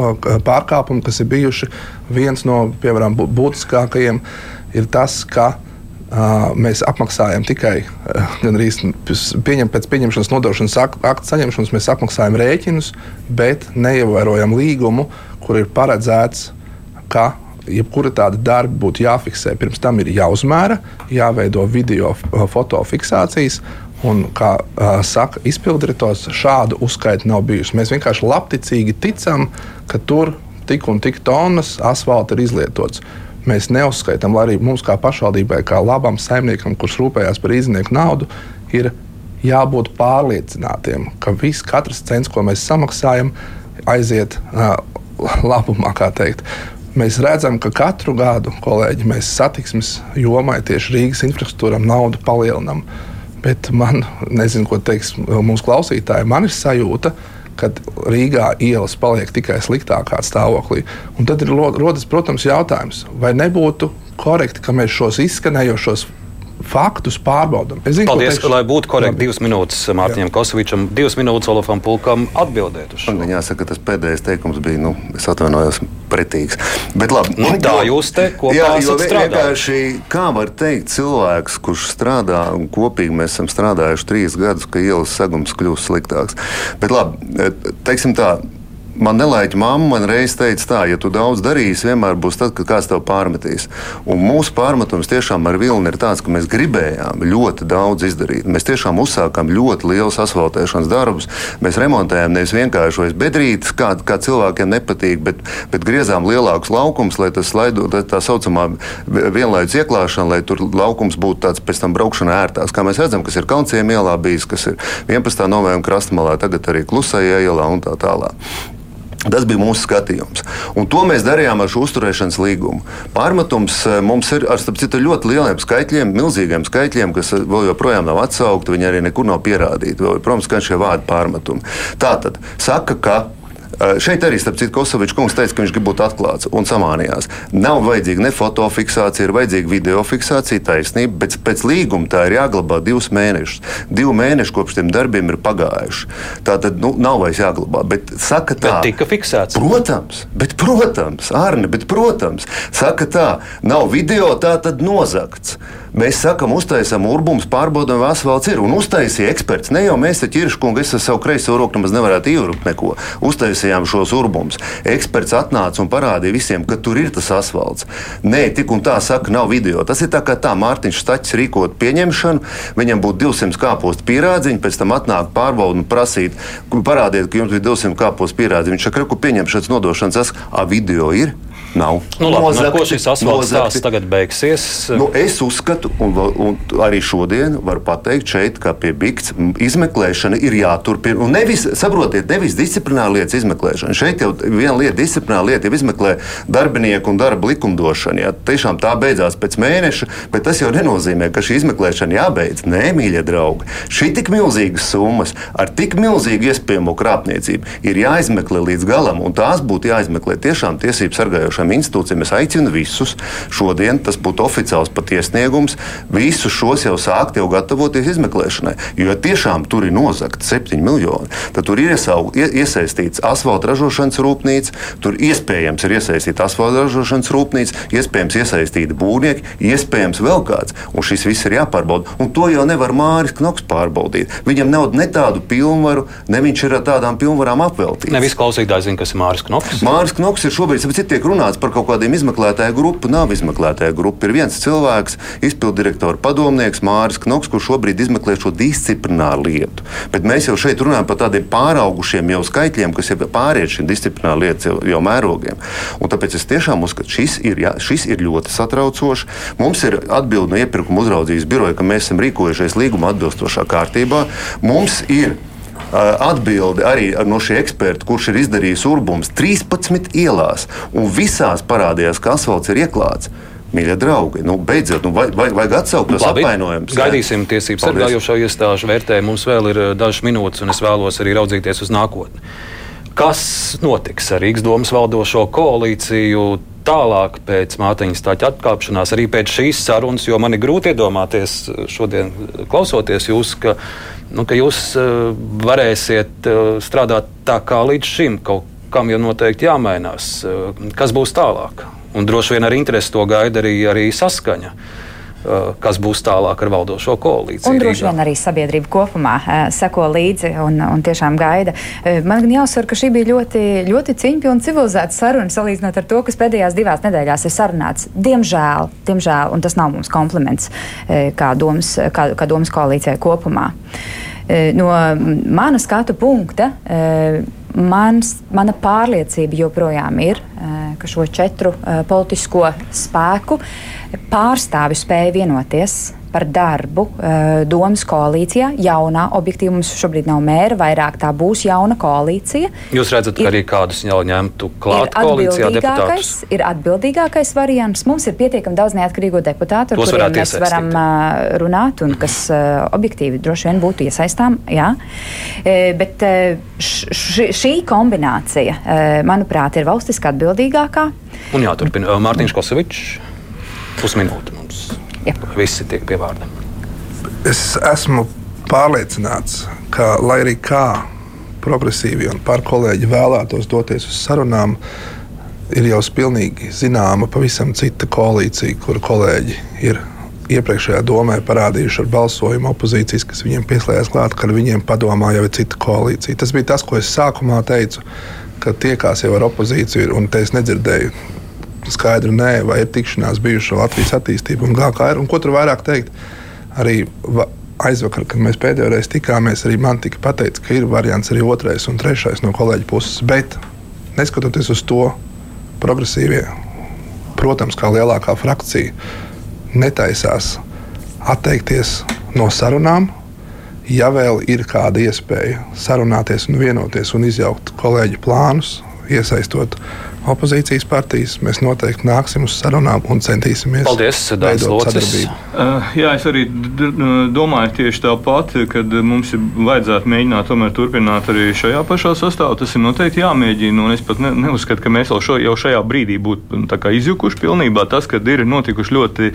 C: pārkāpumi, kas ir bijuši. Viens no piemēram, būtiskākajiem ir tas, ka mēs apmaksājam tikai gandrīz pieņem, pēc pieņemšanas nodošanas akta saņemšanas, mēs apmaksājam rēķinus, bet neievērojam līgumu, kur ir paredzēts, ka jebkura tāda darba būtu jāfiksē. Pirms tam ir jāuzmēra, jāveido video fotofiksācijas. Un, kā uh, saka izpilddirektors, šādu uzskaitu nav bijusi. Mēs vienkārši labticīgi ticam, ka tur tik un tik tonnas asfalta ir izlietots mēs neuzskaitām, lai arī mums kā pašvaldībai, kā labam saimniekam, kurš rūpējās par īznieku naudu, ir jābūt pārliecinātiem, ka viss katrs cents, ko mēs samaksājam, aiziet uh, labumā, kā teikt. Mēs redzam, ka katru gadu, kolēģi, mēs satiksmes jomai tieši Rīgas infrastruktūram naudu palielinām. Bet man, nezinu, ko teiks mūsu klausītāji, man ir sajūta, ka kad Rīgā ielas paliek tikai sliktākā stāvoklī. Un tad ir rodas, protams, jautājums, vai nebūtu korekti, ka mēs šos izskanējošos faktus pārbaudām.
B: Zinu, Paldies, teikšu, lai būtu korekti divas minūtes Mārtiņam Kosovičam, divas minūtes Olafam Pulkam atbildēt uz šo.
E: Man jāsaka, tas pēdējais teikums bija, nu, es atvainojos, pretīgs. Bet labi.
B: Nu, tā jūs te kopā jā, esat
E: strādājuši. Kā var teikt cilvēks, kurš strādā un kopīgi mēs esam strādājuši trīs gadus, ka ielas segums kļūst sliktāks. Bet labi, teiksim tā, man nelaiķa mamma man reiz teica, tā, ja tu daudz darīsi, vienmēr būs tad, kad kāds tev pārmetīs. Un mūsu pārmetums tiešām ar vilni ir tāds, ka mēs gribējām ļoti daudz izdarīt. Mēs tiešām uzsākām ļoti lielus asfaltēšanas darbus. Mēs remontējām nevis vienkārši bedrītes, kā, kā cilvēkiem nepatīk, bet, bet griezām lielākus laukumus, lai tas laido, tā saucamā vienlaicīga ieklāšana, lai tur laukums būtu tāds pēc tam braukšanā ērtāks. Kā mēs redzam, kas ir Kaunciem ielā bijis, kas ir 11. novembra krastmalā, tagad arī Klusajā ielā un tā tālāk. Tas bija mūsu skatījums. Un to mēs darījām ar šo uzturēšanas līgumu. Pārmetums eh, mums ir ar citu, ļoti lieliem skaitļiem, milzīgiem skaitļiem, kas vēl joprojām nav atsaukti. Viņi arī nekur nav pierādīti. Protams, ka šie vārdi pārmetumi. Tātad saka, ka Eh, šeit arī, starp citu, Kosovičs kungs teica, ka viņš grib būt atklāts un samānījās. Nav vajadzīga ne fotofiksācija, ir vajadzīga video fiksācija, taisnība, bet pēc līguma tā ir jāglabā divus mēnešus. Divu mēnešu kopš tiem darbiem ir pagājuši. Tā tad nu, nav vairs jāglabā. Bet saka tā,
B: bet tika fiksēts.
E: Protams, bet, protams, Arne, bet, protams, saka tā, nav video, tā tad nozagts. Mēs sakām, uztaisām urbumus, pārbaudām, vai asfalts ir. Un uztaisīja eksperts. Ne jau mēs, Čirškungs, es ar savu kreiso roku nemaz nevarētu ievilkt neko. Uztaisījām šos urbumus. Eksperts atnāca un parādīja visiem, ka tur ir tas asfalts. Nē, tik un tā saka, nav video. Tas ir tā kā tā Mārtiņš Stačs rīkot pieņemšanu. Viņam būtu 200 kāpostu pierādziņi, pēc tam atnāk pārbaudu un prasīt, parādiet, ka jums ir 200 kāpostu pierādziņi. Viņš saka, ka pieņemšanas nodošanas, a video ir. Nav.
B: Nu, labi, nozakti, no ko šis asfalts stāsts tagad beigsies?
E: Nu, es uzskatu, un, un arī šodien varu pateikt šeit, ka pie Bikts izmeklēšana ir jāturpina. Un nevis, saprotiet, nevis disciplināra lietas izmeklēšana. Šeit jau viena lieta, disciplināra lieta jau izmeklē darbinieku un darba likumdošanu. Ja tiešām tā beidzās pēc mēneša, bet tas jau nenozīmē, ka šī izmeklēšana jābeidz. Nē, mīļie draugi, šī tik milzīgas summas ar tik milzīgu iespējamo krāpniecību ir jāizmeklē līdz galam, un tās būtu jāizmeklē tiešām tiesību sargājošām šīm institūcijām. Es aicinu visus šodien, tas būtu oficiāls pat iesniegums, visus šos jau sākt jau gatavoties izmeklēšanai. Jo tiešām tur ir nozagti 7 miljoni. Tad tur ir iesaug, iesaistīts asfalta ražošanas rūpnīca, tur iespējams ir iesaistīta asfalta ražošanas rūpnīca, iespējams iesaistīti būvnieki, iespējams vēl kāds. Un šis viss ir jāpārbauda. Un to jau nevar Māris Knoks pārbaudīt. Viņam nav ne tādu pilnvaru, ne viņš ir ar tādām pilnvarām apveltīts.
B: Ne visi klausītāji zina, kas ir Māris Knoks.
E: Māris Knoks ir šobrīd, bet tiek runāts runāts par kaut kādiem izmeklētāju grupu. Nav izmeklētāju grupa. Ir viens cilvēks, izpilddirektora padomnieks Māris Knoks, kurš šobrīd izmeklē šo disciplināru lietu. Bet mēs jau šeit runājam par tādiem pāraugušiem jau skaitļiem, kas jau pāriet šīm disciplināru lietu jau, jau mērogiem. Un tāpēc es tiešām uzskatu, ka šis ir, jā, šis ir ļoti satraucoši. Mums ir atbilde no iepirkuma uzraudzības biroja, ka mēs esam rīkojušies līguma atbilstošā kārtībā. Mums ir atbildi arī no šī eksperta, kurš ir izdarījis urbums 13 ielās, un visās parādījās, ka asfalts ir ieklāts. Mīļie draugi, nu, beidziet, nu, vajag, vajag atsaukt tos apvainojumus.
B: Gaidīsim tiesību sargājošo iestāžu vērtējumu. Mums vēl ir dažas minūtes, un es vēlos arī raudzīties uz nākotni. Kas notiks ar Rīgas domas valdošo koalīciju? Tālāk pēc mātiņas tāķa atkāpšanās, arī pēc šīs sarunas, jo man ir grūti iedomāties šodien, klausoties jūs, ka nu, ka jūs uh, varēsiet uh, strādāt tā kā līdz šim. Kaut kam jau noteikti jāmainās. Uh, kas būs tālāk? Un droši vien ar interesi to gaida arī, arī saskaņa. Kas būs tālāk ar valdošo koalīciju?
D: Un droši vien arī sabiedrība kopumā seko līdzi un, un tiešām gaida. Man gan jāsaka, ka šī bija ļoti, ļoti cīņa un civilizēta saruna salīdzinot ar to, kas pēdējās divās nedēļās ir sarunāts. Diemžēl, diemžēl un tas nav mums kompliments kā domas, kā, kā domas koalīcijai kopumā. Eh, no mana skatu punkta eh, mans, mana pārliecība joprojām ir, eh, ka šo četru politisko spēku pārstāvi spēja vienoties par darbu uh, domas koalīcijā. Jaunā, objektīvi mums šobrīd nav mēra, vairāk tā būs jauna koalīcija.
B: Jūs redzat, ir, arī kādus jau ņemtu klāt koalīcijā deputātus?
D: Ir atbildīgākais variants. Mums ir pietiekami daudz neatkarīgo deputātu, ar Tos kuriem mēs varam uh, runāt un kas uh, objektīvi droši vien būtu iesaistām. Jā. Bet š, šī kombinācija, manuprāt, ir valstiski atbildīgākā.
B: Un jāturpina Mārtiņš Kosovičs pusminūte mums. Jā. Visi tiek pie vārda.
C: Es esmu pārliecināts, ka lai arī kā progresīvi un pārkolēģi vēlētos doties uz sarunām, ir jau pilnīgi zināma pavisam cita koalīcija, kuru kolēģi ir iepriekšējā domē parādījuši ar balsojumu opozīcijas, kas viņiem pieslēdzas klāt, ka ar viņiem padomā jau ir cita koalīcija. Tas bija tas, ko es sākumā teicu ka tiekās jau ar opozīciju, un te es nedzirdēju skaidru nē, vai ir tikšanās bijušas Latvijas attīstība un GKR. Un ko tur vairāk teikt? Arī aizvakar, kad mēs pēdējo reizi tikāmies, arī man tika pateikts, ka ir variants arī otrais un trešais no kolēģa puses. Bet neskatoties uz to, progresīvie, protams, kā lielākā frakcija, netaisās atteikties no sarunām. Ja vēl ir kāda iespēja sarunāties un vienoties un izjaukt kolēģi plānus, iesaistot opozīcijas partijas, mēs noteikti nāksim uz sarunām un centīsimies
B: Paldies, veidot sadarbību.
F: Uh, jā, es arī domāju tieši tāpat, ka mums vajadzētu mēģināt tomēr turpināt arī šajā pašā sastāvā. Tas ir noteikti jāmēģina, un es pat ne, neuzskatu, ka mēs šo, jau šajā brīdī būtu izjukuši pilnībā. Tas, ka ir notikuši ļoti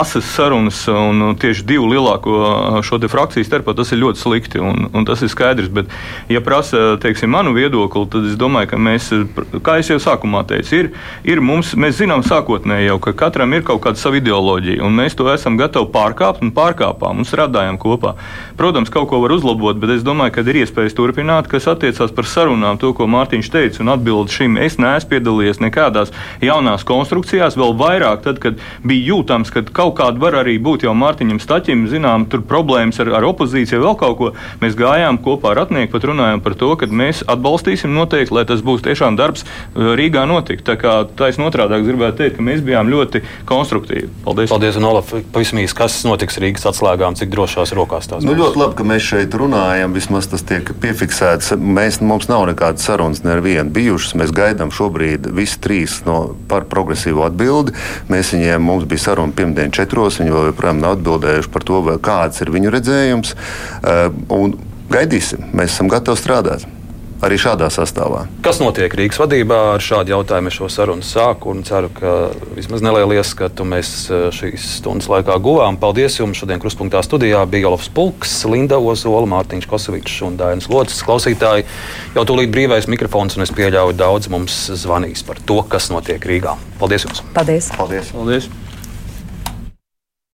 F: asas sarunas un tieši divu lielāko šo frakciju starpā, tas ir ļoti slikti, un, un tas ir skaidrs. Bet, ja prasa, teiksim, manu viedokli, tad es domāju, ka mēs, kā jau sākumā sākumā teicu, ir, ir mums, mēs zinām sākotnēji jau, ka katram ir kaut kāda sava ideoloģija, un mēs to esam gatavi pārkāpt un pārkāpām un strādājam kopā. Protams, kaut ko var uzlabot, bet es domāju, ka ir iespējas turpināt, kas attiecās par sarunām, to, ko Mārtiņš teica, un atbild šim es neesmu piedalījies nekādās jaunās konstrukcijās, vēl vairāk tad, kad bija jūtams, ka kaut kāda var arī būt jau Mārtiņam Staķim, zinām, tur problēmas ar, ar opozīciju, vēl kaut ko. Mēs gājām kopā ar Ratnieku, pat runājām par to, ka mēs atbalstīsim noteikti, lai tas būs tiešām darbs uh, Rīgā Rīgā notika. Tā kā taisnība otrādi gribētu teikt, ka mēs bijām ļoti konstruktīvi. Paldies!
B: Paldies, un Olaf, pavisam īsi, kas notiks Rīgas atslēgām, cik drošās rokās tās
E: nu, ļoti labi, ka mēs šeit runājam, vismaz tas tiek piefiksēts. Mēs, mums nav nekādas sarunas ne ar vienu bijušas. Mēs gaidām šobrīd visi trīs no, par progresīvu atbildi. Mēs viņiem, mums bija saruna pirmdien četros, viņi vēl joprojām nav atbildējuši par to, kāds ir viņu redzējums. Uh, gaidīsim, mēs esam gatavi strādāt arī šādā sastāvā.
B: Kas notiek Rīgas vadībā ar šādu jautājumu? Es šo sarunu sāku un ceru, ka vismaz nelielu ieskatu mēs e, šīs stundas laikā guvām. Paldies jums! Šodien Kruspunkta studijā bija Olofs Pulks, Linda Ozola, Mārtiņš Kosovičs un Dainis Locis. Klausītāji, jau tūlīt brīvais mikrofons, un es pieļauju, daudz mums zvanīs par to, kas notiek Rīgā. Paldies jums!
D: Paldies!
E: Paldies.
F: Paldies.